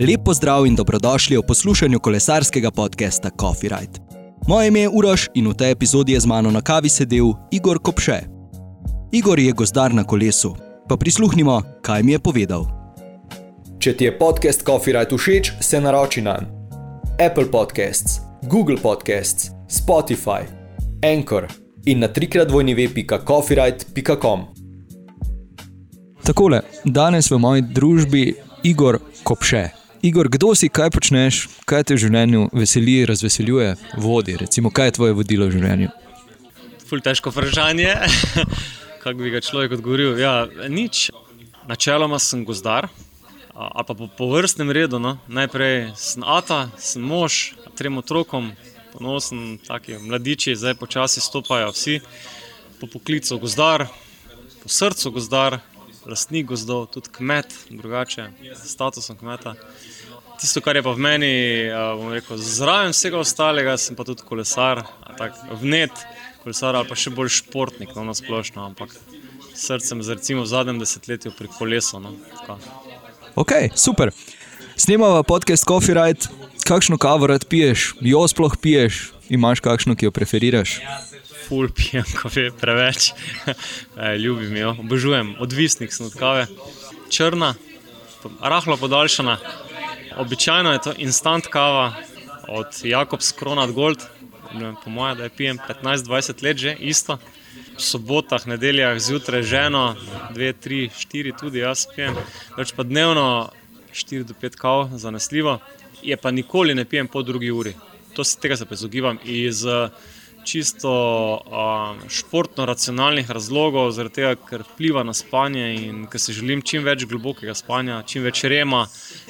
Lep pozdrav in dobrodošli v poslušanju kolesarskega podcasta Coffee Ride. Moje ime je Uroš in v tej epizodi je z mano na kavi sedel Igor Kopše. Igor je gozdar na kolesu, pa prisluhnimo, kaj mi je povedal. Če ti je podcast Coffee Ride všeč, se naroči na Apple Podcasts, Google Podcasts, Spotify, Anchor in na trikrat vojni web.coffeeride.com. Takole, danes v moji družbi Igor Kopše. Igor, kdo si, kaj počneš, kaj te v življenju veseli, razveseljuje, vodi? Recimo, kaj je tvoje vodilo v življenju? Ful težko vprašanje, kako bi ga človek odgovoril. Ja, nič. Načeloma sem gozdar, ali pa po, po vrstnem redu. No. Najprej sem ata, sem mož, trem otrokom, ponosen, taki mladiči, zdaj počasi stopajo vsi po poklicu gozdar, po srcu gozdar, lastnik gozdov, tudi kmet, drugače, statusom kmeta tisto, kar je pa v meni, rekel, zraven vsega ostalega, sem pa tudi kolesar, tako vnet, kolesar ali pa še bolj športnik, no, na splošno, ampak srcem recimo v zadnjem desetletju pri kolesu. No, ok, super. Snemava podcast Coffee Ride. Kakšno kavo rad piješ, jo sploh piješ, imaš kakšno, ki jo preferiraš? Ful pijem, kafe, preveč. Ljubim jo, obožujem, odvisnik sem od kave. Črna, rahlo podaljšana, Običajno je to instant kava od Jakobs Kronat Gold, po mojem, da je pijem 15-20 let že isto. V sobotah, nedeljah zjutraj ženo, 2, 3, 4 tudi jaz pijem, več pa dnevno 4 do 5 kav, zanesljivo, je pa nikoli ne pijem po drugi uri. To se tega izogibam iz čisto um, športno racionalnih razlogov, zaradi tega, ker vpliva na spanje in ker si želim čim več globokega spanja, čim več rema,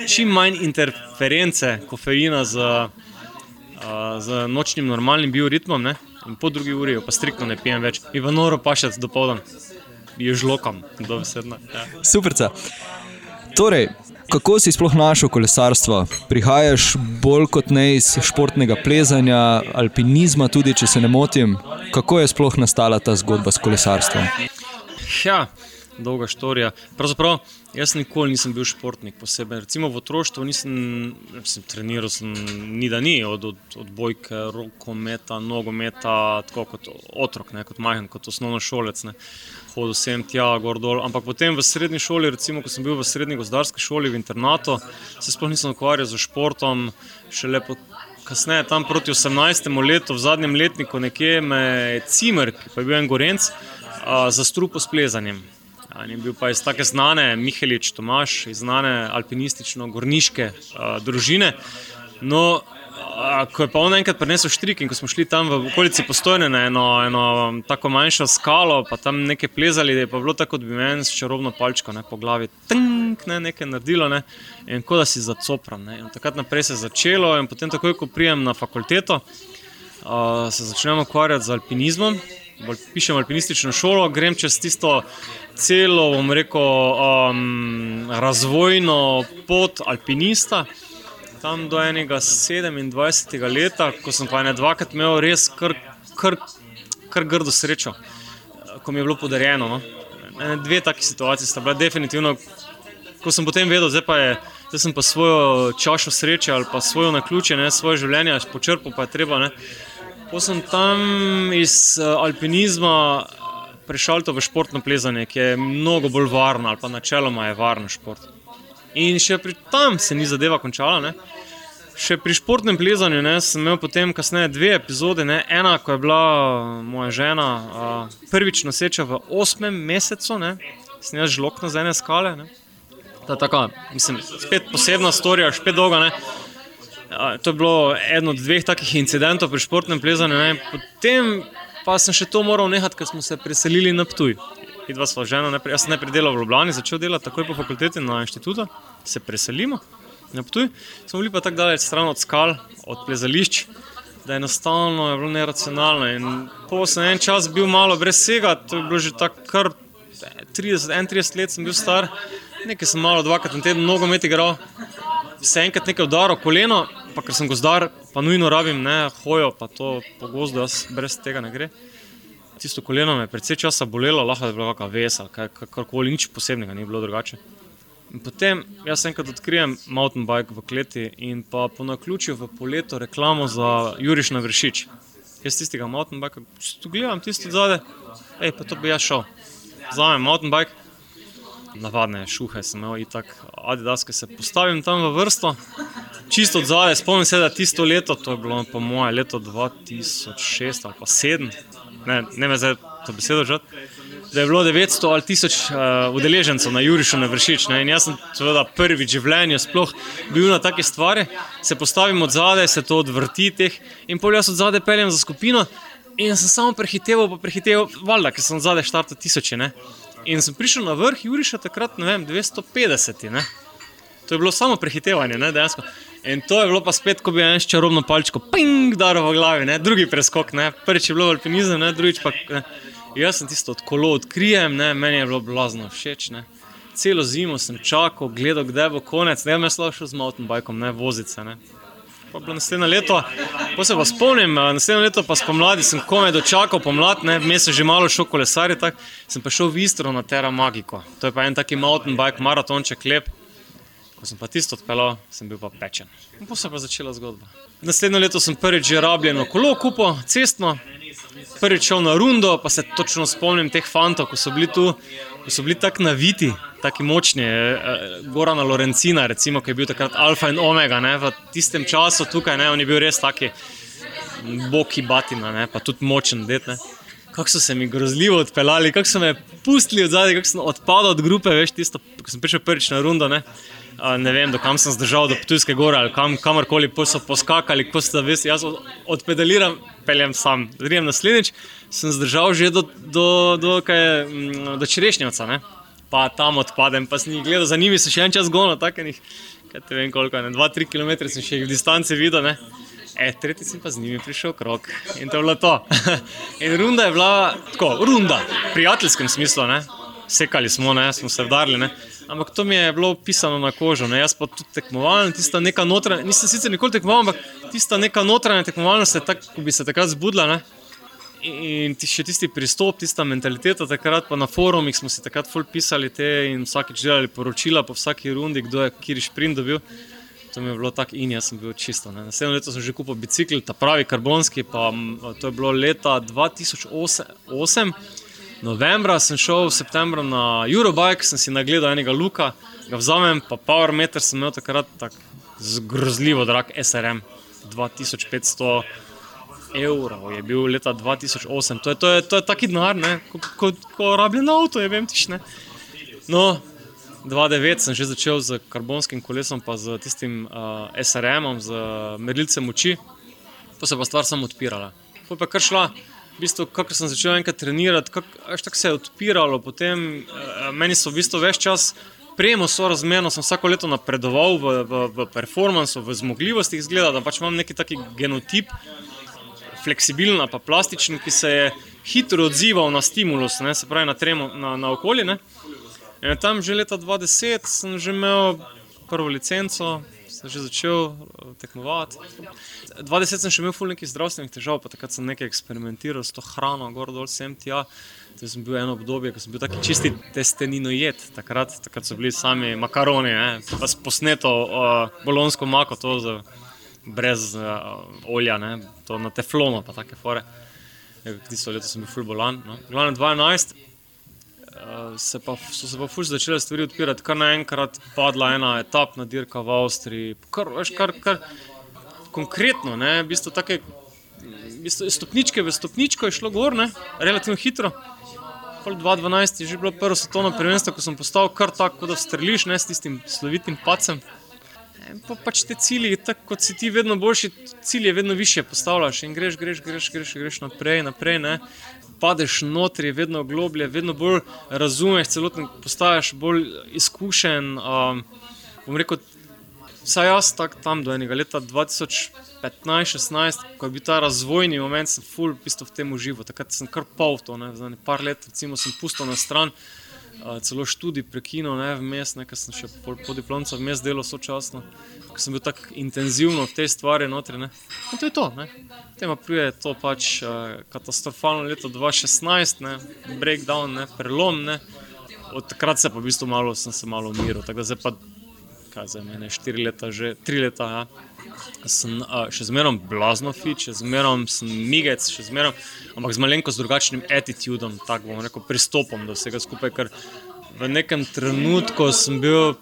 čim manj interference kofeina z, uh, z nočnim normalnim bioritmom. Ne? In po drugi uri pa striktno ne pijem več, in v noro pa še do povdan, je žlokam, dobesedno. Ja. Super. Torej, kako si sploh našel kolesarstvo? Prihajaš bolj kot ne iz športnega plezanja, alpinizma, tudi če se ne motim. Kako je sploh nastala ta zgodba s kolesarstvom? Ja, dolga štorija. Pravzaprav jaz nikoli nisem bil športnik posebej. Recimo v otroštvu nisem, nisem treniral, sem, ni da ni, od, od, od bojke, rokometa, nogometa, tako kot otrok, ne, kot majhen, kot osnovno šolec. Ne hodil sem tja, gor dol. Ampak potem v srednji šoli, recimo, ko sem bil v srednji gozdarski šoli v internatu, se sploh nisem ukvarjal z športom, še lepo. Kasneje, tam proti 18. letu, v zadnjem letniku, nekje me je Cimer, ki pa je bil en gorenc, zastrupil s plezanjem. Je bil pa iz tako znane, Mihelič Tomaš, iz znane alpinistično-gorniške družine. No, ko je pa on enkrat prinesel štrik in ko smo šli tam v okolici postojne na eno, eno tako manjšo skalo, pa tam nekaj plezali, da je pa bilo tako, da bi meni s čarobno palčko ne, po glavi tink, ne, nekaj naredilo ne, in kot da si zacopran. Ne. Takrat naprej se je začelo in potem takoj, ko prijem na fakulteto, uh, se začnemo ukvarjati z alpinizmom. Pišem alpinistično šolo, grem čez tisto celo, bom rekel, um, razvojno pot alpinista tam do enega 27. leta, ko sem pa ne dvakrat imel res kar, kar, kar grdo srečo, ko mi je bilo podarjeno. No. Dve taki situaciji sta bila definitivno, ko sem potem vedel, zdaj pa je. Zdaj sem pa svojo čašo sreče ali pa svojo naključje, ne, svoje življenje počrpal, pa je treba. Potem sem tam iz uh, alpinizma prešel v športno plezanje, ki je mnogo bolj varno, ali pa načeloma je varno šport. In še pri tam se ni zadeva končala. Ne. Še pri športnem plezanju ne, sem imel potem kasneje dve epizode. Ne. Ena, ko je bila moja žena uh, prvič noseča v osmem mesecu, sem jaz žlok na zene skale. Ne. Ta taka, mislim, spet posebna storija, spet dolga. Ne. To je bilo eno od dveh takih incidentov pri športnem plezanju. Ne. Potem pa sem še to moral nehati, ker smo se preselili na Ptuj dva sva žena, najprej, jaz sem najprej delal v Ljubljani, začel delati takoj po fakulteti na inštitutu, se preselimo na Ptuj. Smo bili pa tako daleč stran od skal, od plezališč, da enostavno je bilo neracionalno. In po sem en čas bil malo brez vsega, to je bilo že tako kar 30, 31 let sem bil star, nekaj sem malo dvakrat na teden nogomet igral, se enkrat nekaj udaril koleno, pa ker sem gozdar, pa nujno rabim, ne, hojo, pa to po gozdu, jaz brez tega ne gre tisto koleno me je precej časa bolelo, lahko je bila kakšna vesa, karkoli, nič posebnega ni bilo drugače. In potem jaz enkrat odkrijem mountain bike v kleti in pa po naključju v poleto reklamo za Juriš na vršič. Jaz tistega mountain bike, tu gledam tisto zadaj, hej, pa to bi jaz šel. Vzamem mountain bike, navadne šuhe sem imel, itak, Adidas, ki se postavim tam v vrsto, čisto od zadaj, spomnim se, da tisto leto, to je bilo po moje leto 2006 ali pa 2007, ne, ne me zdaj to besedo žati, da je bilo 900 ali 1000 uh, udeležencev na Jurišu na Vršič. Ne, in jaz sem seveda prvi v življenju sploh bil na take stvari, se postavim od zadaj, se to odvrti teh in pol jaz od zadaj peljem za skupino. In sem samo prehiteval, pa prehiteval, valjda, ker sem zadaj štartal tisoče. Ne? In sem prišel na vrh Juriša takrat, ne vem, 250. Ne? To je bilo samo prehitevanje, ne, dejansko. In to je bilo pa spet, ko bi en čarobno palčko, ping, daro v glavi, ne? drugi preskok, ne? prvič je bilo alpinizem, ne? drugič pa. Ne? Jaz sem tisto od kolo odkrijem, ne? meni je bilo blazno všeč. Ne? Celo zimo sem čakal, gledal, kdaj bo konec, ne vem, šel z mountain bikom, ne vozice. Ne? Pa bilo naslednje leto, pa se pa spomnim, naslednje leto pa spomladi sem komaj dočakal pomlad, ne, vmes sem že malo šel kolesarje, tak, sem pa šel v Istro na Terra Magico. To je pa en taki mountain bike, maratonček lep. Ko sem pa tisto odpeljal, sem bil pa pečen. In pa se je pa začela zgodba. Naslednje leto sem prvič že rabljeno kolo kupo, cestno, prvič šel na rundo, pa se točno spomnim teh fantov, ko so bili tu, ko so bili tako naviti, tako močni. Gorana Lorencina, recimo, ki je bil takrat Alfa in Omega, ne, v tistem času tukaj, ne, on je bil res taki boki batina, ne, pa tudi močen det. Ne. Kako so se mi grozljivo odpeljali, kako so me pustili od zadaj, kako sem odpadal od grupe, veš, tisto, ko sem prišel prvič na rundo. Ne ne vem, do kam sem zdržal, do Ptujske gore ali kam, kamorkoli so poskakali, ko ste vesti, jaz odpedaliram, peljem sam. Zdaj, naslednjič sem zdržal že do, do, do, kaj, mm, do čerešnjavca, ne? pa tam odpadem, pa sem jih gledal, za njimi se še en čas gonil, tako enih, kaj te vem koliko, ne, dva, tri km sem še jih v distanci videl. Ne? E, tretji sem pa z njimi prišel krok in to je bilo to. in runda je bila tako, runda, v prijateljskem smislu, ne? sekali smo, ne? smo se vdarili. Ampak to mi je bilo pisano na kožo, ne? jaz pa tudi tekmovalen, tista neka notranja, nisem sicer nikoli tekmoval, ampak tista neka notranja tekmovalnost je tako, ko bi se takrat zbudila. Ne? In ti še tisti pristop, tista mentaliteta, takrat pa na forumih smo si takrat ful pisali te in vsakeč delali poročila po vsaki rundi, kdo je kiri šprint dobil. To mi je bilo tako in jaz sem bil čisto. Ne. Naslednjo leto sem že kupil bicikl, ta pravi karbonski, pa to je bilo leta 2008. Novembra sem šel v septembru na Eurobike, sem si nagledal enega luka, ga vzamem, pa Power Meter sem imel takrat tako grozljivo drag SRM, 2500 evrov je bil leta 2008. To je, to je, to je taki denar, kot ko, ko rabljen avto, je vem tišne. No, 2009 sem že začel z karbonskim kolesom, pa z tistim uh, SRM-om, z merilcem moči, pa se pa stvar samo odpirala. Pa je kar šla v bistvu, kako sem začel enkrat trenirati, kako se je odpiralo. Potem, eh, meni so v bistvu več čas. Prejemo so razmerno, sem vsako leto napredoval v, v, v performancu, v zmogljivosti, izgleda, da pač imam neki taki genotip, fleksibilen, pa plastičen, ki se je hitro odzival na stimulus, ne, se pravi na, tremo, na, na okolje. Tam že leta 2010 sem že imel prvo licenco, sem že začel eh, tekmovati. 20 sem še imel nekaj zdravstvenih težav, pa takrat sem nekaj eksperimentiral s to hrano, gor dol sem tja. To sem bil eno obdobje, ko sem bil taki čisti testenino jed. Takrat, takrat so bili sami makaroni, ne? pa posneto uh, bolonsko mako, to z, brez uh, olja, ne? to na teflono, pa take fore. Tisto leto sem bil full bolan. No? Glavno 12. Se pa, so se pa fulž začele stvari odpirati, kar naenkrat padla ena etapna dirka v Avstriji. Kar, veš, kar, kar, konkretno, ne, v bistvu take, v bistvu stopničke v stopničko je šlo gor, ne, relativno hitro. Pol 2012 je že bilo prvo svetovno prvenstvo, ko sem postal kar tako, da streliš ne, s tistim slovitim pacem. E, pa pač te cilji, tako kot si ti vedno boljši, cilje vedno više postavljaš in greš, greš, greš, greš, greš naprej, naprej. Ne. Padeš notri, vedno globlje, vedno bolj razumeš, celotno postaješ bolj izkušen. Um, bom rekel, Vsaj jaz tak, tam do enega leta 2015-2016, ko je bil ta razvojni moment, sem full bistvu v tem užival. Takrat sem kar pol to, ne, za nekaj let, recimo, sem pustil na stran, uh, celo študij prekinil, ne, vmes, nekaj sem še po, po diplomcu vmes delal sočasno, ker sem bil tako intenzivno v tej stvari notri. Ne. In to je to. Tema prije to pač uh, katastrofalno leto 2016, ne, breakdown, ne, prelom. Ne. od takrat se pa v bistvu malo, sem se malo umiril. Tako da zdaj pa, kaj za mene, štiri leta, že tri leta. Ja. Sem uh, še zmeraj blazno fit, še zmeraj sem migec, še zmeraj, ampak z malenkost drugačnim attitudom, tako bom rekel, pristopom do vsega skupaj. Ker v nekem trenutku sem bil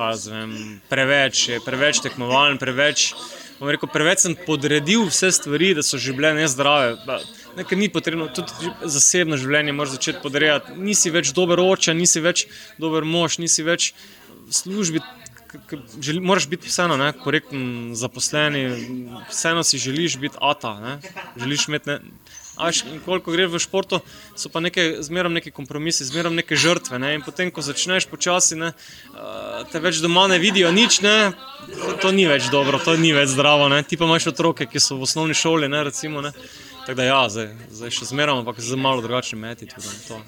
vem, preveč, preveč tekmovalen, preveč, rekel, preveč sem podredil vse stvari, da so že bile nezdrave. Nekaj ni potrebno, tudi zasebno življenje moraš začeti podrejati. Nisi več dober oče, nisi več dober mož, nisi več v službi. Želi, moraš biti vseeno ne, korekten, zaposleni, vseeno si želiš biti ata. Ne. Želiš imeti, ne, Až, koliko gre v športu, so pa neke, zmeraj neki kompromisi, zmeraj neke žrtve. Ne? In potem, ko začneš počasi, ne, te več doma ne vidijo, nič, ne, to, ni več dobro, to ni več zdravo. Ne? Ti pa imaš otroke, ki so v osnovni šoli. Ne, recimo, ne? Tako da, ja, zdaj, zdaj še zmeraj, ampak z malo drugačnim metodom.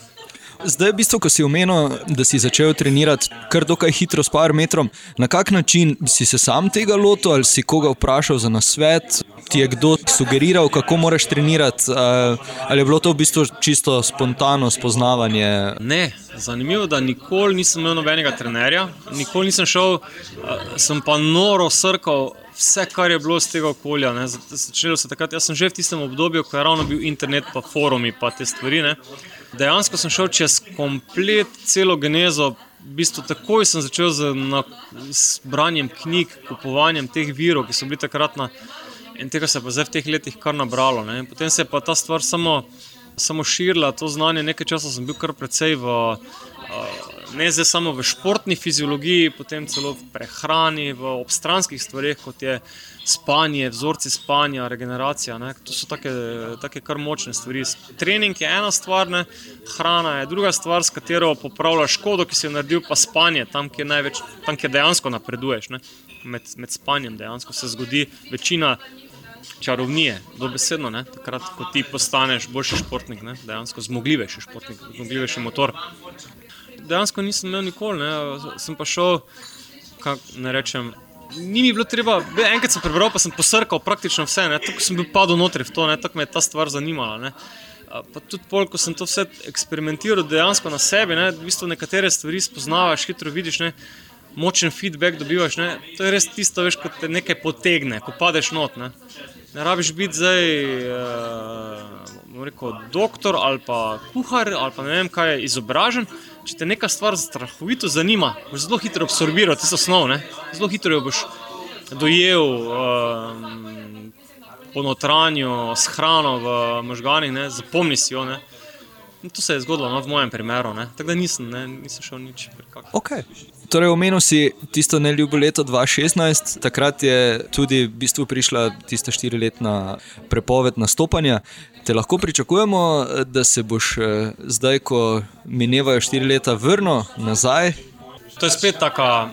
Zdaj, v bistvu, ko si omenil, da si začel trenirati kar dokaj hitro, s par metrom, na kak način si se sam tega lotil ali si koga vprašal za nasvet? Ti je kdo sugeriral, kako moraš trenirati, ali je bilo to v bistvu čisto spontano spoznavanje? Ne, zanimivo je, da nikoli nisem imel nobenega trenerja, nikoli nisem šel, sem pa noro srkal. Vse, kar je bilo z tega okolja, začelo se takrat. Jaz sem že v tistem obdobju, ko je ravno bil internet, pa forumi, pa te stvari. Ne dejansko sem šel čez komplet celo genezo. V bistvu takoj sem začel z, na, z branjem knjig, kupovanjem teh virov, ki so bili takrat na. In tega se je pa zdaj v teh letih kar nabralo. Ne. Potem se je pa ta stvar samo, samo širila, to znanje. Nekaj časa sem bil kar precej v. Ne zdaj samo v športni fiziologiji, potem celo v prehrani, v obstranskih stvarih, kot je spanje, vzorci spanja, regeneracija. Ne? To so tako kar močne stvari. Trening je ena stvar, ne? hrana je druga stvar, s katero popravljaš škodo, ki si jo naredil, pa spanje, tam, kjer, največ, tam, kjer dejansko napreduješ. Med, med spanjem dejansko se zgodi večina. Čarovnije, dobesedno, ne? takrat, ko ti postaneš boljši športnik, ne? dejansko zmogljivejši športnik, zmogljivejši motor. Dejansko nisem imel nikoli, ne? sem pa šel, kako ne rečem, ni mi bilo treba, enkrat sem prebral, pa sem posrkal praktično vse, tako sem bil padel notri v to, tako me je ta stvar zanimala. Ne. Pa tudi pol, ko sem to vse eksperimentiral dejansko na sebi, ne, v bistvu nekatere stvari spoznavaš, hitro vidiš, ne, močen feedback dobivaš. Ne. To je res tisto, veš, ko te nekaj potegne, ko padeš not. Ne, ne rabiš biti zdaj uh, rekel, doktor ali pa kuhar ali pa ne vem kaj je izobražen če te neka stvar strahovito zanima, boš zelo hitro absorbiral te osnovne, zelo hitro jo boš dojel um, po notranju, s hrano v možganih, ne, zapomni si jo. Ne. To se je zgodilo no, v mojem primeru, tako da nisem, ne, nisem šel nič. Okay. Torej, omenil si tisto neljubo leto 2016, takrat je tudi v bistvu prišla tista štiriletna prepoved nastopanja. Te lahko pričakujemo, da se boš eh, zdaj, ko minevajo štiri leta, vrnil nazaj? To je spet tako,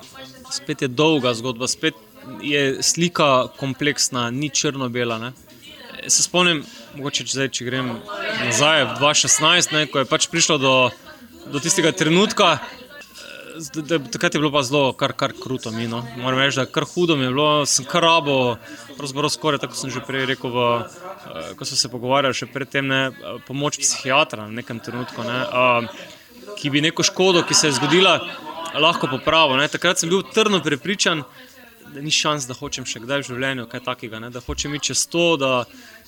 spet je dolga zgodba, spet je slika kompleksna, ni črno-bela. Se spomnim, mogoče če, zdaj, če grem nazaj v 2016, ne, ko je pač prišlo do, do tistega trenutka takrat je bilo pa zelo, kar, kar kruto mi. No. Moram reči, da kar hudo mi je bilo, sem kar rabo, pravzaprav skoraj tako sem že prej rekel, v, uh, ko smo se pogovarjali še predtem, ne, pomoč psihiatra na nekem trenutku, ne, uh, ki bi neko škodo, ki se je zgodila, lahko popravil. Ne. Takrat sem bil trdno prepričan, da ni šans, da hočem še kdaj v življenju kaj takega, ne, da hočem iti čez to. Da,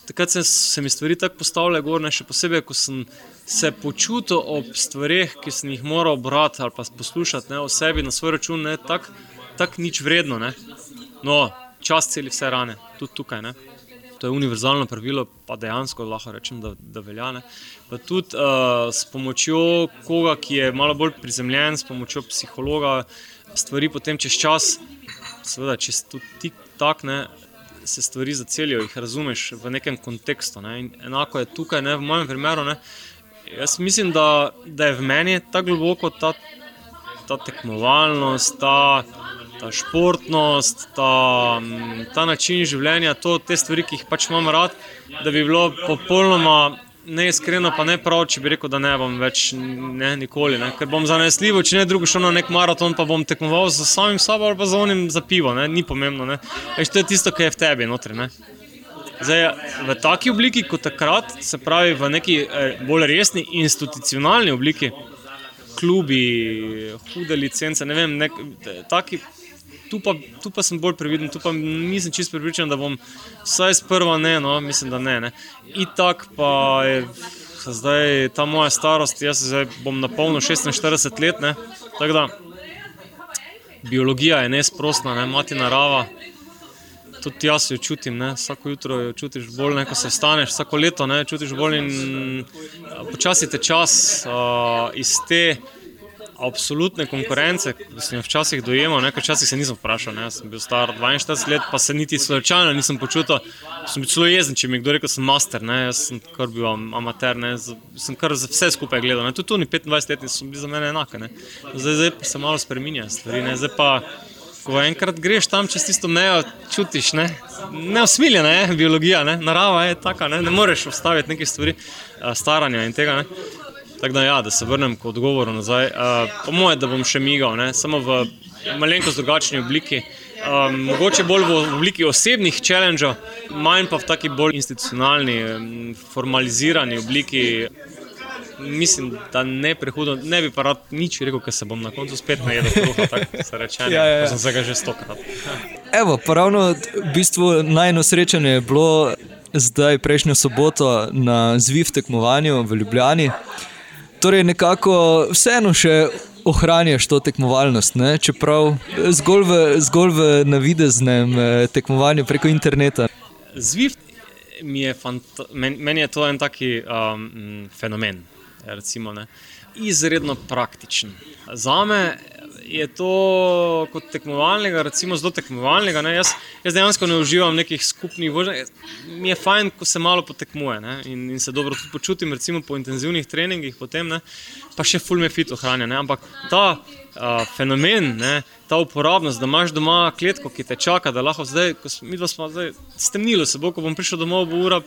takrat se, se mi stvari tako postavljale, gorne, še posebej, ko sem se počutil ob stvarih, ki sem jih moral brati ali pa poslušati ne, o sebi na svoj račun, tako tak nič vredno. Ne. No, čas celi vse rane, tudi tukaj. Ne. To je univerzalno pravilo, pa dejansko lahko rečem, da, da velja. Ne. Pa tudi uh, s pomočjo koga, ki je malo bolj prizemljen, s pomočjo psihologa, stvari potem čez čas, seveda, če si tudi ti tak, ne, se stvari zacelijo, jih razumeš v nekem kontekstu. Ne. Enako je tukaj, ne, v mojem primeru. Ne, jaz mislim, da, da je v meni tako globoko ta, ta tekmovalnost, ta, ta športnost, ta, ta način življenja, to, te stvari, ki jih pač imam rad, da bi bilo popolnoma. Neiskreno, pa ne prav, če bi rekel, da ne bom več ne, nikoli. Ne. Ker bom zanesljiv, če ne drugo šel na nek maraton, pa bom tekmoval z samim sabo ali pa za onim za pivo, ne. ni pomembno. Eš, to je tisto, kar je v tebi notri. Ne. Zdaj, v taki obliki kot takrat, se pravi v neki eh, bolj resni institucionalni obliki, klubi, hude licence, ne vem, nek, taki. Tu pa, tu pa sem bolj previden, tu pa nisem čisto pripričan, da bom vsaj sprva ne, no, mislim, da ne. ne. In tako pa je zdaj ta moja starost, jaz zdaj bom na polno 46 let, ne. tako da biologija je nesprostna, ne, mati narava. Tudi jaz jo čutim, ne? vsako jutro jo čutiš bolj, ne? ko se staneš, vsako leto ne? čutiš bolj. In počasi te čas uh, iz te absolutne konkurence, sem jo včasih dojemal, nekaj časa se nisem vprašal. Ne? Sem bil star 42 let, pa se niti slučajno nisem počutil. Sem bil celo jezen, če mi je kdo rekel, sem master, ne? jaz sem kar bil amater, ne? sem kar za vse skupaj gledal. Ne? Tudi tu ni 25 let, so bili za mene enake. Zdaj, zdaj pa se malo spremenjajo stvari. Ne? Zdaj pa, ko enkrat greš tam čez tisto mejo, čutiš, ne? neusmiljena je biologija, ne? narava je taka, ne? ne moreš ustaviti nekih stvari, staranja in tega. Ne? Tako da, ja, da se vrnem k odgovoru nazaj. Uh, po mojem, da bom še migal, ne? samo v malenkost drugačni obliki. Um, mogoče bolj v obliki osebnih challengeov, manj pa v taki bolj institucionalni, formalizirani obliki. Mislim, da ne prehudo, ne bi pa rad nič rekel, ker se bom na koncu spet najedel kruha, tako se reče. Ja, ja, ja. Sem se ga že stokrat. Evo, pravno v bistvu najnosrečenje je bilo zdaj prejšnjo soboto na Zviv tekmovanju v Ljubljani torej nekako vseeno še ohranjaš to tekmovalnost, ne? čeprav zgolj v, zgolj v navideznem eh, tekmovanju preko interneta. Zvift mi je, men, meni je to en taki um, fenomen, recimo, izredno praktičen. Za me je to kot tekmovalnega, recimo zelo tekmovalnega. Jaz, jaz dejansko ne uživam nekih skupnih vožnj. Mi je fajn, ko se malo potekmuje in, in se dobro počutim, recimo po intenzivnih treningih, potem, ne? pa še full me fit ohranja. Ne? Ampak ta uh, fenomen, ne? ta uporabnost, da imaš doma kletko, ki te čaka, da lahko zdaj, ko smo, mi dva smo zdaj stemnili se bo, ko bom prišel domov, bo ura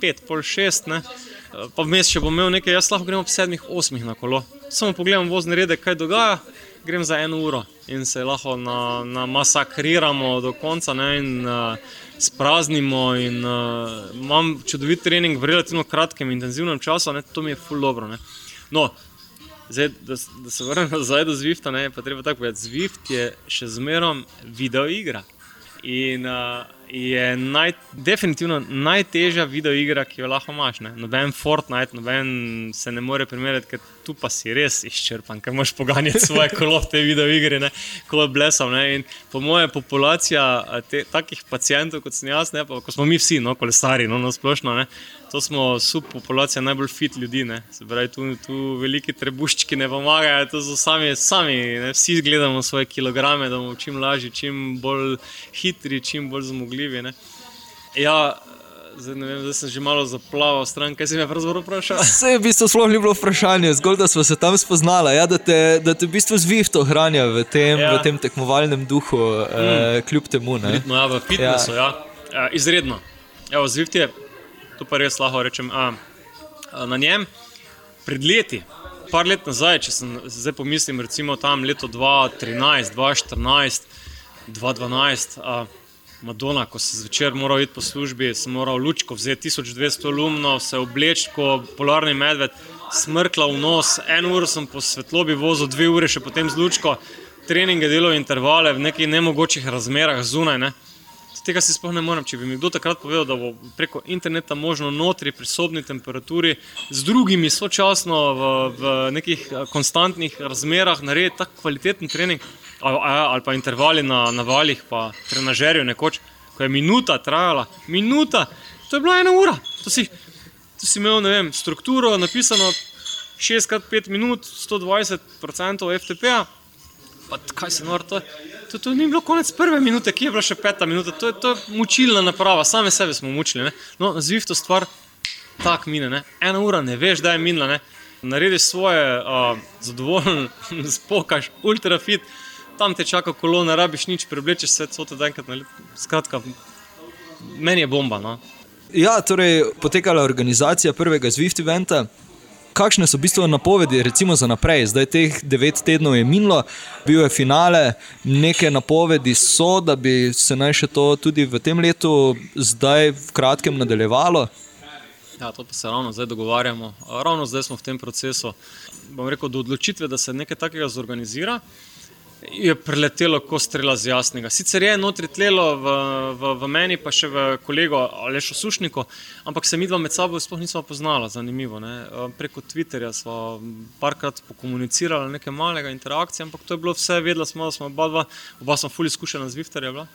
pet, pol šest. Ne? Pa vmes, če bom imel nekaj, jaz lahko grem ob sedmih, osmih na kolo. Samo pogledam vozne rede, kaj dogaja, grem za eno uro in se lahko na, na masakriramo do konca ne, in uh, spraznimo. In, uh, imam čudovit trening v relativno kratkem, intenzivnem času, ne, to mi je full dobro. No, zdaj, da, da se vrnem nazaj do Zwifta, ne, pa treba tako povedati. Zwift je še zmerom video igra. In uh, je naj, definitivno najtežja video igra, ki jo lahko imaš. Ne? Noben Fortnite, noben se ne more primerjati, ker tu pa si res izčrpan, ker moš poganjati svoje kolo v te video igre, kot blesom. Po mojem, populacija te, takih pacijentov kot sem jaz, ne, pa, ko smo mi vsi, no, kolesari, no, no splošno. Ne, To smo subpopulacija najbolj fit ljudi. Pravi, tu, tu veliki trebuščki ne pomagajo, to so sami, sami ne? vsi gledamo svoje kilograme, da bomo čim lažji, čim bolj hitri, čim bolj zmogljivi. Ne? Ja, zdaj, vem, zdaj sem že malo zaplaval stran, kaj si me pravzaprav vprašal. Vse je v bistvu sploh ni bilo vprašanje, zgolj da smo se tam spoznali, ja, da, te, da te v bistvu zvifto hranja v tem, ja. v tem tekmovalnem duhu, eh, mm. eh, kljub temu. Ritmo, ja, v fitnessu, ja. ja. Izredno. Evo, zvift je to pa res lahko rečem. A, a na njem pred leti, par let nazaj, če sem zdaj pomislim, recimo tam leto 2013, 2014, 2012. A, Madonna, ko si zvečer moral iti po službi, sem moral lučko vzeti 1200 lumno, se obleči kot polarni medved, smrkla v nos, eno uro sem po svetlobi vozil, dve ure še potem z lučko, treninge delal intervale v nekih nemogočih razmerah zunaj. Ne tega si sploh ne morem. Če bi mi kdo takrat povedal, da bo preko interneta možno notri pri sobni temperaturi z drugimi sočasno v, v nekih eh, konstantnih razmerah narediti tako kvaliteten trening ali, ali pa intervali na, na valjih, pa trenažerju nekoč, ko je minuta trajala, minuta, to je bila ena ura. To si, to si imel vem, strukturo napisano 6x5 minut, 120% FTP-a. Kaj se nori to? To, to ni bilo konec prve minute, ki je bila še peta minuta, to je, to je mučilna naprava, same sebe smo mučili. Ne? No, zviv to stvar tako mine, ne? ena ura ne veš, da je minila. Ne? Narediš svoje, uh, zadovoljen, spokaš, ultrafit, tam te čaka kolo, ne rabiš nič, preblečeš se, co te da enkrat na let. Skratka, meni je bomba. No? Ja, torej potekala organizacija prvega Zwift eventa kakšne so v bistvu napovedi, recimo za naprej. Zdaj teh devet tednov je minilo, bil je finale, neke napovedi so, da bi se naj še to tudi v tem letu, zdaj v kratkem nadaljevalo. Ja, to pa se ravno zdaj dogovarjamo. Ravno zdaj smo v tem procesu. Bom rekel, do odločitve, da se nekaj takega zorganizira je preletelo kot strela z jasnega. Sicer je notri tlelo v, v, v meni, pa še v kolegu Alešo Sušniku, ampak se mi dva med sabo sploh nismo poznala, zanimivo. Ne? Preko Twitterja smo parkrat pokomunicirali nekaj malega interakcije, ampak to je bilo vse, vedela smo, da smo oba dva, oba smo fully izkušena z Vifterja.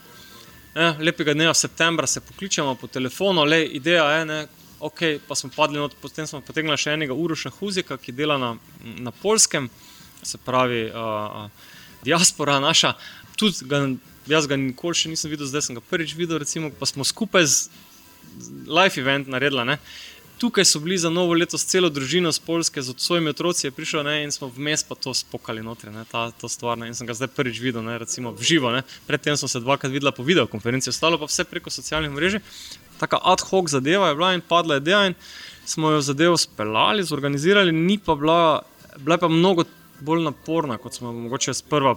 E, lepega dneva septembra se pokličemo po telefonu, le ideja je, ne, ok, pa smo padli not, potem smo potegnili še enega Uroša Huzika, ki dela na, na polskem, se pravi. Uh, diaspora naša, tudi ga, jaz ga nikoli še nisem videl, zdaj sem ga prvič videl, recimo, pa smo skupaj z live event naredili. Ne. Tukaj so bili za novo leto s celo družino z Polske, z svojimi otroci je prišel ne, in smo vmes pa to spokali noter, ne, ta, to stvar. Ne, in sem ga zdaj prvič videl, ne, recimo v živo. Ne. Predtem smo se dvakrat videla po videokonferenci, ostalo pa vse preko socialnih mrež. Taka ad hoc zadeva je bila in padla ideja in smo jo zadevo speljali, zorganizirali, ni pa bila, bila pa mnogo bolj naporna, kot smo mogoče sprva.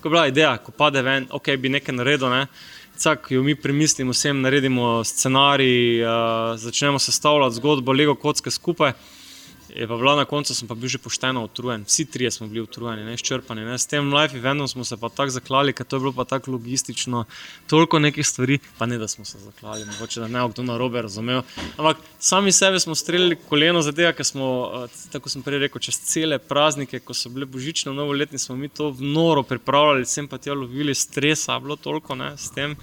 Ko je bila ideja, ko pade ven, ok, bi nekaj naredil. Ne? Vsak, jo mi premislimo, vsem naredimo scenarij, uh, začnemo sestavljati zgodbo, lego kocke skupaj. Je pa bila na koncu, sem pa bil že pošteno utrujen, vsi trije smo bili utrujeni, ne izčrpani. Ne. S tem live eventom smo se pa tako zaklali, ker to je bilo pa tako logistično, toliko nekih stvari, pa ne da smo se zaklali, mogoče da ne bo kdo na robe razumel. Ampak sami sebe smo streljali koleno za tega, ker smo, tako sem prej rekel, čez cele praznike, ko so bile božične, novoletni, smo mi to v noro pripravljali, sem pa tja lovili stresa, bilo toliko ne, s tem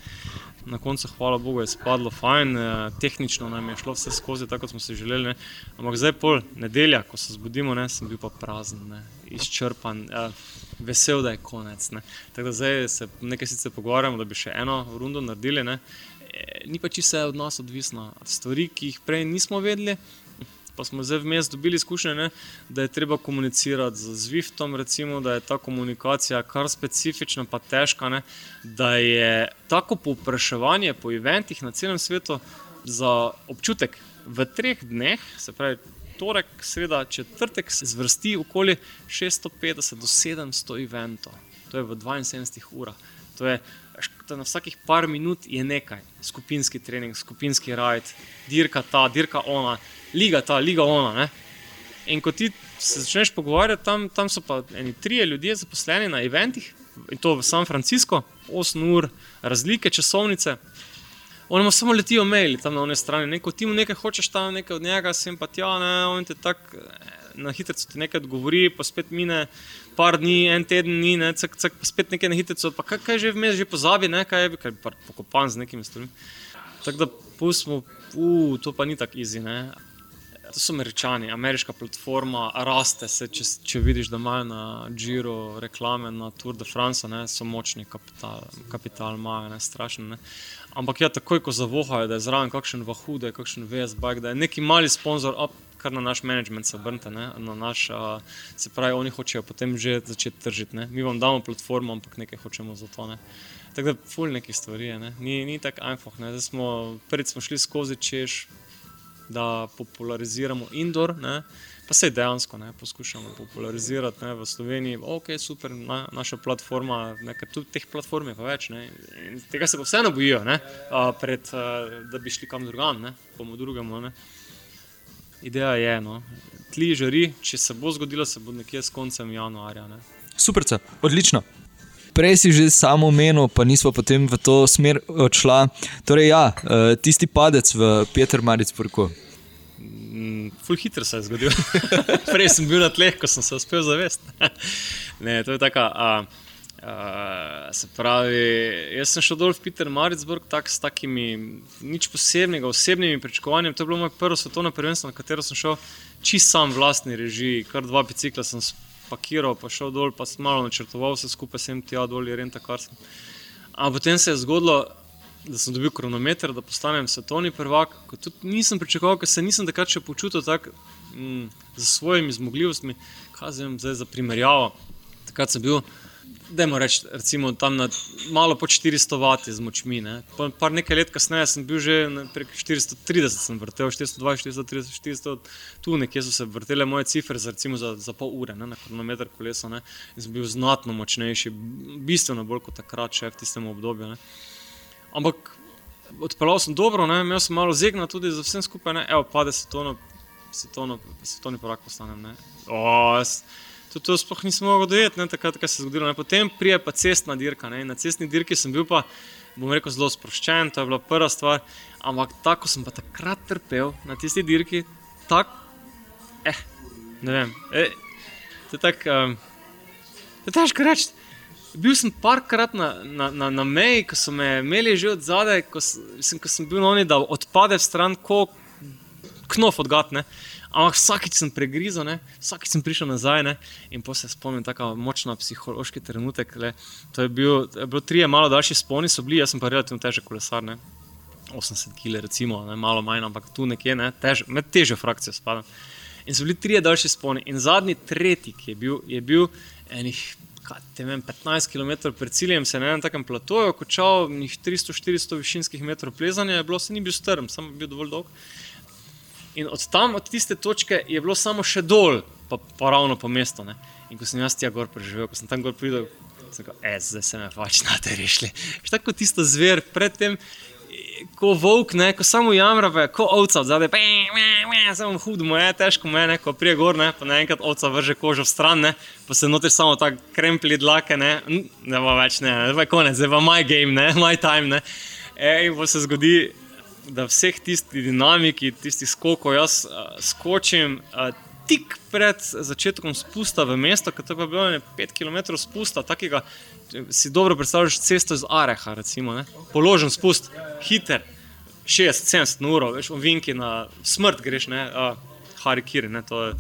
na koncu, hvala Bogu, je spadlo fajn, eh, tehnično nam je šlo vse skozi, tako kot smo si želeli. Ne. Ampak zdaj, pol nedelja, ko se zbudimo, ne, sem bil pa prazen, ne, izčrpan, eh, vesel, da je konec. Ne. Tako da zdaj se nekaj sicer pogovarjamo, da bi še eno rundo naredili. Ne. E, ni pa čisto od nas odvisno. Stvari, ki jih prej nismo vedeli, pa smo zdaj vmes dobili izkušnje, ne, da je treba komunicirati z Zwiftom, recimo, da je ta komunikacija kar specifična, pa težka, ne, da je tako povpraševanje po eventih na celem svetu za občutek v treh dneh, se pravi. Torek, sreda, četrtek se zvrsti okoli 650 do 700 eventov, to je v 72 urah. To je, to je na vsakih par minut je nekaj, skupinski trening, skupinski rajd, dirka ta, dirka ona liga ta, liga ona. Ne? In ko ti se začneš pogovarjati, tam, tam so pa eni trije ljudje zaposleni na eventih, in to v San Francisco, 8 ur, razlike časovnice. Oni mu samo letijo maili tam na one strani, neko ti mu nekaj hočeš tam, nekaj od njega, sem pa tja, ne, on te tako eh, na hitro ti nekaj odgovori, pa spet mine par dni, en teden ni, ne, cak, cak, pa spet nekaj na hitro, pa kaj, kaj že vmes, že pozabi, ne, kaj je, kaj je pokopan z nekimi stvarmi. Tako da pustimo, uh, to pa ni tako. Ja, to so američani, ameriška platforma, raste se, če, če vidiš, da imajo na Giro reklame, na Tour de France, ne, so močni kapital, kapital imajo, ne, strašno. Ne. Ampak ja, takoj ko zavohajo, da je zraven kakšen vahu, da je kakšen VSB, da je neki mali sponzor, op, kar na naš management se obrne, na naš, a, se pravi, oni hočejo potem že začeti tržiti. Ne. Mi vam damo platformo, ampak nekaj hočemo za to. Ne. Tako da, ful nekih stvari, ne. ni, ni tako einfach. Prvič smo šli skozi češ da populariziramo indoor, ne? pa se dejansko ne, poskušamo popularizirati ne, v Sloveniji. Ok, super, na, naša platforma, nekaj tudi teh platform je pa več. Ne? In tega se pa vseeno bojijo, ne? Pred, da bi šli kam drugam, ne? bomo drugemu. Ne? Ideja je, no. tli žari, če se bo zgodilo, se bo nekje s koncem januarja. Ne? Super, odlično. Prej si že samo omenil, pa nismo potem v to smer odšla. Torej, ja, eh, tisti padec v Peter Maritzburgu. Mm, ful hitro se je zgodil. Prej sem bil na tleh, ko sem se uspel zavesti. ne, to je tako. Se pravi, jaz sem šel dol v Peter Maritzburg tak, s takimi nič posebnega, osebnimi pričakovanji. To je bilo moje prvo svetovno prvenstvo, na katero sem šel čist sam v vlastni režiji, kar dva bicikla sem spakiral, pa šel dol, pa sem malo načrtoval, vse skupaj sem ti ja dol, je renta kar sem. Ampak potem se je zgodilo, da sem dobil kronometer, da postanem svetovni prvak. Tudi nisem pričakoval, ker se nisem takrat še počutil tako mm, z svojimi zmogljivostmi, kaj zdaj za primerjavo. Takrat sem bil da je reči, recimo tam na malo po 400 vati z močmi. Ne. Par nekaj let kasneje sem bil že prek 430, sem vrtel 420, 430, 400, tu nekje so se vrtele moje cifre za, recimo, za, za pol ure, ne, na kronometer kolesa. Ne. In sem bil znatno močnejši, bistveno bolj kot takrat, še v tistem obdobju. Ne. Ampak Odpeljal sem dobro, ne? imel sem malo zegna tudi za vsem skupaj, ne? evo, pade se to, svetovni porak postanem. Tudi to sploh nisem mogel dojeti, takrat, kaj se je zgodilo. Ne? Potem prije pa cestna dirka. Ne? Na cestni dirki sem bil pa, bom rekel, zelo sproščen, to je bila prva stvar. Ampak tako sem pa takrat trpel na tisti dirki, tako, eh, ne vem. Eh, to je tako, um, težko reči. Bil sem parkrat na, na, na, na meji, ko so me imeli že od zadaj, ko, ko sem bil na oni, da odpade v stran, kot knof odgatne. Ampak vsakič sem pregrizel, ne? vsakič sem prišel nazaj ne? in pa se spomnim tako močna psihološki trenutek. Le. To je bil, je bilo tri malo daljši sponi, so bili, jaz sem pa relativno težek kolesar, ne? 80 kg, recimo, ne? malo manj, ampak tu nekje, ne? Tež, med težjo frakcijo spadam. In so bili tri daljši sponi. In zadnji, tretji, ki je bil, je bil enih. Vem, 15 km pred ciljem se na enem takem platoju, kočal 300-400 višinskih metrov plezanja, je bilo se ni bil strm, samo bil dovolj dolg. In od tam, od tiste točke, je bilo samo še dol, pa, pa ravno po mestu. Ne? In ko sem jaz tja gor preživel, ko sem tam gor pridel, sem rekel, zdaj se me pač na te rešili. Še tako tisto zver, predtem, ko volk, ne, ko samo jamra, ko ovca odzade, samo hudo mu je, težko mu je, ko prije gor, ne, pa naenkrat ovca vrže kožo v stran, ne, pa se noter samo tako krempli dlake, ne, ne bo več, ne, zdaj je konec, zdaj je my game, ne, my time, ne. E, in pa se zgodi, da vseh tistih dinamiki, tistih skokov, jaz uh, skočim uh, tik pred začetkom spusta v mesto, ki je bilo 5 km spusta, takega, si dobro predstavljaš cesto iz Areha, recimo, ne? položen spust, hiter, 60-70 ur, veš, ovinki na smrt greš, ne, uh, harikiri, ne, to je.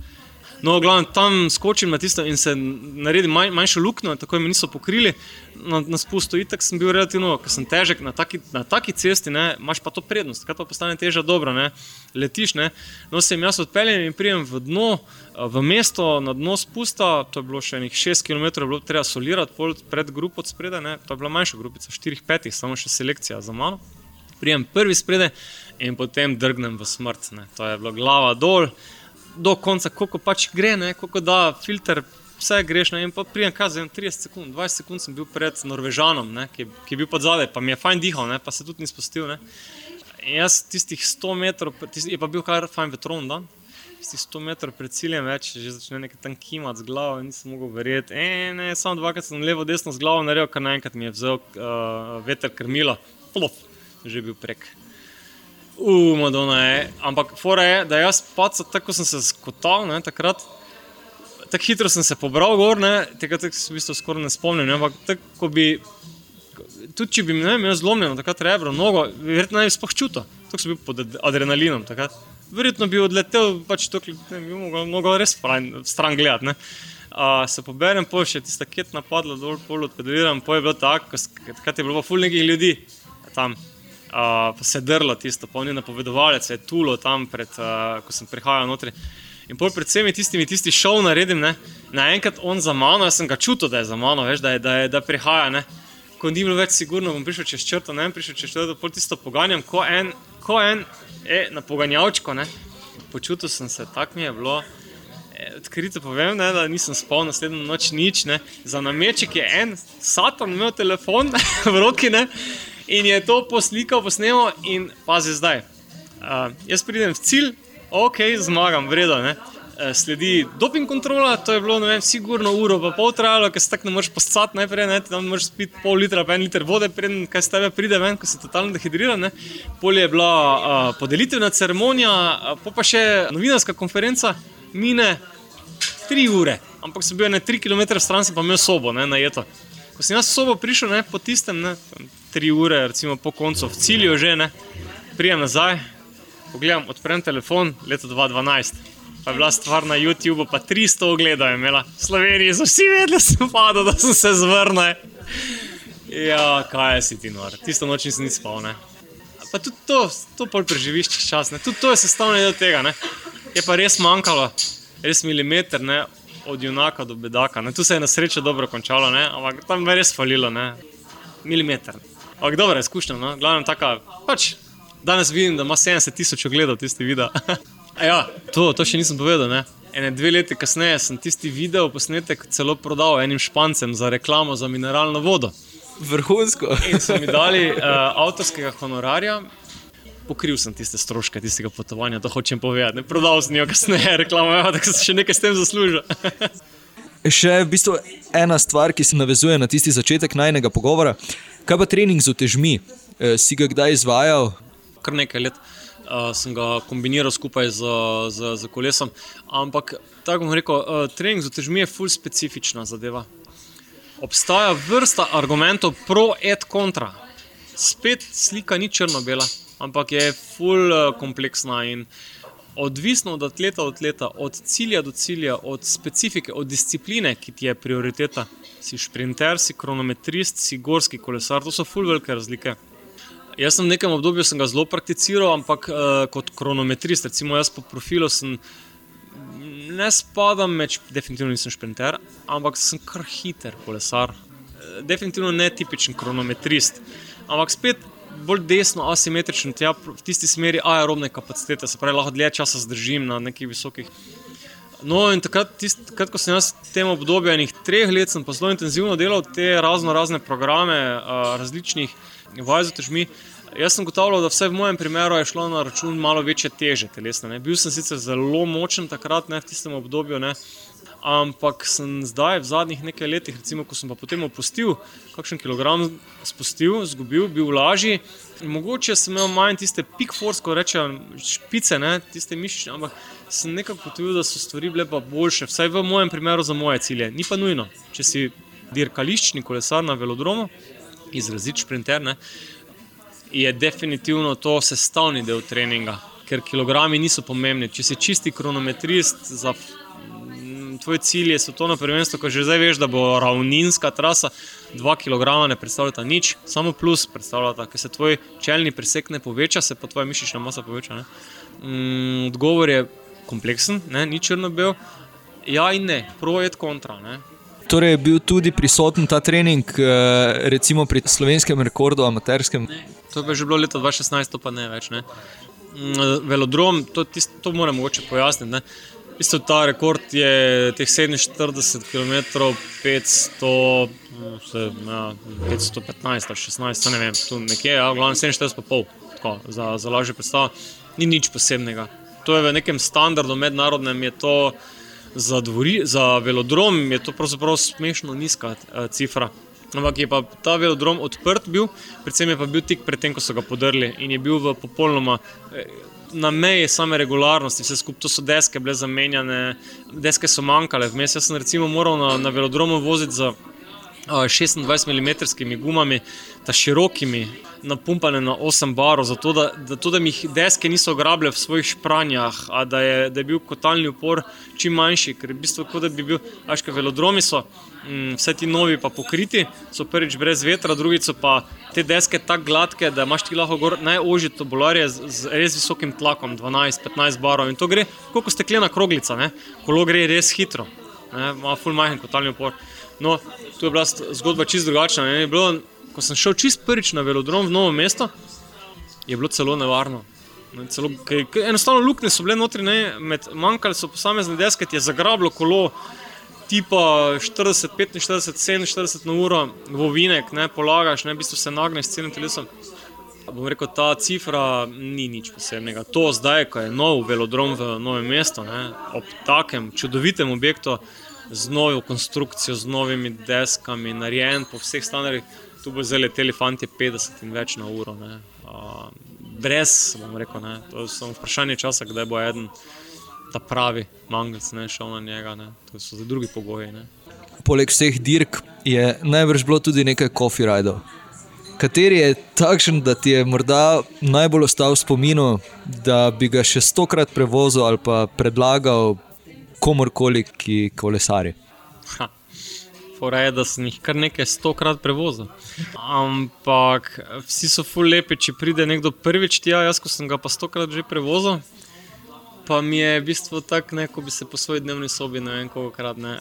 No, glavno, tam skočim na tisto in se naredim manj, manjšo luknjo, tako me niso pokrili na, na spustu. Itak sem bil relativno, ker sem težek na taki, na taki cesti, ne, imaš pa to prednost, kaj pa postane teža dobro, ne, letiš. Ne. No, se jim jaz odpeljem in prijem v dno, v mesto, na dno spusta, to je bilo še nekaj 6 km, bilo treba solirati pred grupo spredaj, ne, to je bila manjša grupica, 4-5, samo še selekcija za mano. Prijem prvi spredaj in potem drgnem v smrt, ne. to je bilo glava dol do konca, koliko pač gre, ne, koliko da filter, vse greš. Ne, in pa prijem, za 30 sekund, 20 sekund sem bil pred Norvežanom, ne, ki, ki je bil pod zadaj, pa mi je fajn dihal, ne, pa se tudi ni spustil. Ne. In jaz tistih 100 metrov, tisti, je pa bil kar fajn vetron dan. Tistih 100 metrov pred ciljem več, že začne nekaj tam kimati z glavo, nisem mogel verjeti. E, ne, samo dvakrat sem levo, desno z glavo naredil, kar naenkrat mi je vzel uh, veter krmila, plof, že bil prek. Uf, Madonna je. Ampak fora je, da jaz pač tako sem se skotal, ne, takrat. Tako hitro sem se pobral gor, ne, tega se v bistvu skoraj ne spomnim. Ne, ampak tako bi, tudi če bi me imel zlomljeno, takrat rebro, nogo, verjetno ne bi sploh čutil. Tako sem bil pod adrenalinom. Takrat. Verjetno bi odletel, pač to, ne bi mogel, mogel res stran gledati. Uh, se poberem, pa še tista ketna padla dol, pol odpedaliram, pa je bilo tako, takrat je bilo pa ful nekih ljudi tam pa se je drlo tisto, polni napovedovalec, se je tulo tam, pred, uh, ko sem prihajal noter. In pol pred vsemi tistimi, tisti šov naredim, ne? naenkrat on za mano, jaz sem ga čutil, da je za mano, veš, da, je, da, je, da prihaja. Ne? Ko ni bilo več sigurno, bom prišel čez črto, ne vem, prišel čez črto, pol tisto poganjam, ko en, ko en, e, na poganjavčko, ne? počutil sem se, tako mi je bilo. E, odkrito povem, ne, da nisem spal naslednjo noč nič. Ne. Za nameček je en, Satan imel telefon v roki, ne, in je to poslikal, posnel in pazi zdaj. Uh, jaz pridem v cilj, ok, zmagam, vredno. Uh, sledi doping kontrola, to je bilo, ne vem, sigurno uro, pa pol trajalo, ker se tako ne moreš postati najprej, ne, tam moraš spiti pol litra, pa en liter vode, preden kaj z tebe pride ven, ko si totalno dehidriran. Pol je bila uh, podelitvena ceremonija, uh, pa še novinarska konferenca, mine tri ure, ampak sem bil na tri km stran, sem pa imel sobo, ne, najeto. Ko sem jaz sobo prišel, ne, po tistem, ne, tri ure, recimo po koncu v cilju, že ne, prijem nazaj, pogledam, odprem telefon, leto 2012. Pa je bila stvar na YouTubu, pa 300 ogledov je imela. V Sloveniji so vsi vedeli, da sem padel, da sem se zvrnil. Ja, kaj si ti nor, tisto noč nisem ni spal. Ne? Pa tudi to, to pol preživiš čas, ne? tudi to je sestavljeno del tega. Ne? Je pa res manjkalo, res milimeter ne? Od junaka do bedaka. Ne? Tu se je na srečo dobro končalo, ne? ampak tam je res falilo, ne? milimeter. Ampak dobro, izkušnja. No? Glavno taka, pač, danes vidim, da ima 70 tisoč ogledov tisti video. ja, to, to še nisem povedal. Ne? Ene dve leti kasneje sem tisti video posnetek celo prodal enim špancem za reklamo za mineralno vodo. Vrhunsko. In so mi dali uh, avtorskega honorarja. Pokril sem tiste stroške tistega potovanja, to hočem povedati. Ne prodal sem jo kasneje, reklamo, da sem še nekaj s tem zaslužil. še v bistvu ena stvar, ki se navezuje na tisti začetek najnega pogovora. Kaj pa trening z otežmi? E, si ga kdaj izvajal? Kar nekaj let uh, sem ga kombiniral skupaj z, z, z kolesom. Ampak, tako bom rekel, uh, trening z otežmi je fully specifična zadeva. Obstaja vrsta argumentov pro et kontra. Spet slika ni črno-bela, ampak je fully uh, kompleksna in odvisno od atleta do atleta, od cilja do cilja, od specifike, od discipline, ki ti je prioriteta. Si šprinter, si kronometrist, si gorski kolesar, to so fully velike razlike. Jaz sem v nekem obdobju zelo prakticiral, ampak uh, kot kronometrist, recimo jaz po profilu sem. Ne spadam med, definitivno nisem šprinter, ampak sem kar hiter kolesar. Definitivno ne tipičen kronometrist, ampak spet bolj desno, asimetričen, tja, v tisti smeri aerobne kapacitete, se pravi, lahko dlje časa zdržim na nekih visokih. No, in takrat, tist, takrat ko sem jaz v tem obdobju enih treh let, sem pa zelo intenzivno delal te razno razne programe, uh, različnih vaj za težmi. Jaz sem gotovil, da vse v mojem primeru je šlo na račun malo večje teže telesne. Ne. Bil sem sicer zelo močen takrat, ne, v tistem obdobju. Ne. Ampak sem zdaj, v zadnjih nekaj letih, recimo, ko sem pa potem opustil, kakšen kilogram spustil, izgubil, bil lažji. Mogoče sem imel manj tiste peak force, ko rečem, špice, ne, tiste mišice, ampak sem nekako potvil, da so stvari bile pa boljše, vsaj v mojem primeru za moje cilje. Ni pa nujno, če si dirkališčni kolesar na velodromu, izrazit šprinter, ne, je definitivno to sestavni del treninga, ker kilogrami niso pomembni. Če si čisti kronometrist za tvoj cilj je svetovno prvenstvo, ko že zdaj veš, da bo ravninska trasa, 2 kg ne predstavlja nič, samo plus predstavlja, ker se tvoj čelni presek ne poveča, se pa tvoja mišična masa poveča. Mm, odgovor je kompleksen, ne? ni črno-bel. Ja, in ne, projekt kontra. Ne? Torej je bil tudi prisoten ta trening, eh, recimo pri slovenskem rekordu, amaterskem. Ne, to je že bilo leta 2016, pa ne več. Ne? Mm, velodrom, to, tist, to moram mogoče pojasniti. Ne? Isto ta rekord je teh 47 km, 500, se, ja, 515 ali 16, ne vem, tu nekje, ja, glavno 47,5, tako za, za lažje predstavo. Ni nič posebnega. To je v nekem standardu mednarodnem, je to za, dvori, za velodrom, je to pravzaprav smešno nizka uh, cifra. Ampak je pa ta velodrom odprt bil, predvsem je pa bil tik pred tem, ko so ga podrli in je bil v popolnoma. Eh, na meji same regularnosti, vse skupaj so deske, bile zamenjane, deske so manjkale. Vmes sem recimo moral na, na velodromu voziti z 26 mm gumami, ta širokimi, napumpane na 8 barov, zato da, da, to, da mi deske niso grabile v svojih špranjah, a da je, da je bil kotalni upor čim manjši, ker v bistvu kot da bi bil, ajška velodromi so. Mm, vse ti novi pa pokriti, so prvič brez vetra, drugič so pa te deske tako gladke, da imaš ti lahko najožje tobolarje z, z res visokim tlakom, 12-15 barov. In to gre kot steklena kroglica, ne? kolo gre res hitro, ima full majhen kotalni upor. No, tu je bila zgodba čist drugačna. Bilo, ko sem šel čist prvič na velodrom v novo mesto, je bilo celo nevarno. Celo, kaj, kaj, enostavno luknje so bile notri, manjkale so posamezne deske, ti je zagrablo kolo tipa 40, 45, 47 na uro, vovinek, ne polagaš, ne v bistvu se nagneš s celim telesom. Bom rekel, ta cifra ni nič posebnega. To zdaj, ko je nov velodrom v novem mestu, ne, ob takem čudovitem objektu, z novo konstrukcijo, z novimi deskami, narejen po vseh standardih, tu bo zdaj leteli fanti 50 in več na uro. Ne. Brez, bom rekel, ne. to je samo vprašanje časa, kdaj bo eden ta pravi mangalc, ne šel na njega, ne. to so za drugi pogoji. Ne. Poleg vseh dirk je najbrž bilo tudi nekaj coffee rajdov. Kateri je takšen, da ti je morda najbolj ostal v spominu, da bi ga še stokrat prevozil ali pa predlagal komorkoli, ki kolesari? Fora je, da sem jih kar nekaj stokrat prevozil. Ampak vsi so ful lepi, če pride nekdo prvič tja, jaz sem ga pa stokrat že prevozil pa mi je v bistvu tako, kot bi se po svoji dnevni sobi ne vem, koliko krat ne.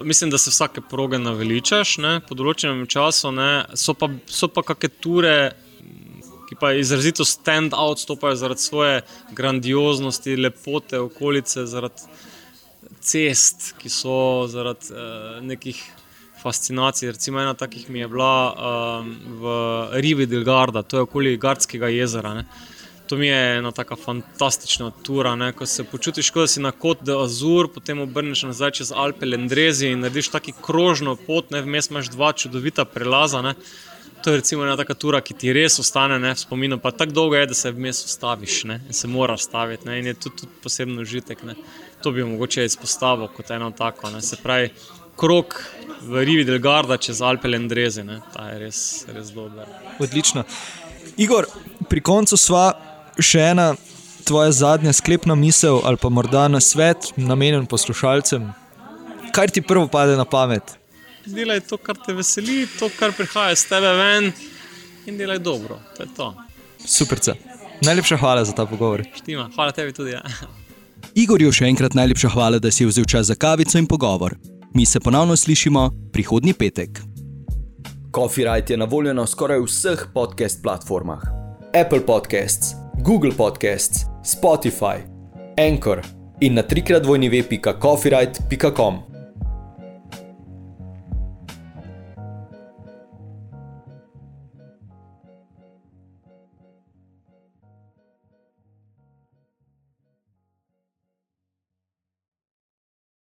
Mislim, da se vsake proge naveličaš ne, po določenem času, ne. so pa, pa kakšne ture, ki pa izrazito stand out, stopajo zaradi svoje grandioznosti, lepote, okolice, zaradi cest, ki so zaradi uh, nekih fascinacij. Recimo ena takih mi je bila um, v Rivi del Garda, to je okoli Gardskega jezera. Ne. To mi je ena tako fantastična tura, ne? ko se počutiš, kot da si na kot de Azur, potem obrneš nazaj čez Alpe Lendrezi in narediš tako krožno pot, ne vmes imaš dva čudovita prelaza. Ne? To je ena taka tura, ki ti res ostane v spominu, pa tako dolgo je, da se vmes ustaviš ne? in se moraš staviti ne? in je tudi, tudi posebno užitek. Ne? To bi mogoče izpostavil kot eno tako. Ne? Se pravi, krok v Rivi del Garda čez Alpe Lendrezi, ta je res, res dober. Odlično. Igor, pri koncu sva še ena tvoja zadnja sklepna misel ali pa morda na svet, namenjen poslušalcem. Kaj ti prvo pade na pamet? Delaj to, kar te veseli, to, kar prihaja iz tebe ven, in delaj dobro. To to. Super. Najlepša hvala za ta pogovor. Štima. Hvala tebi tudi. Ja. Igorju še enkrat najlepša hvala, da si vzel čas za kavico in pogovor. Mi se ponovno slišimo prihodnji petek. Coffee Rite je na voljo na skoraj vseh podcast platformah: Apple Podcasts. Google Podcasts, Spotify, Anchor in na trikrat vojni web.coffeeright.com.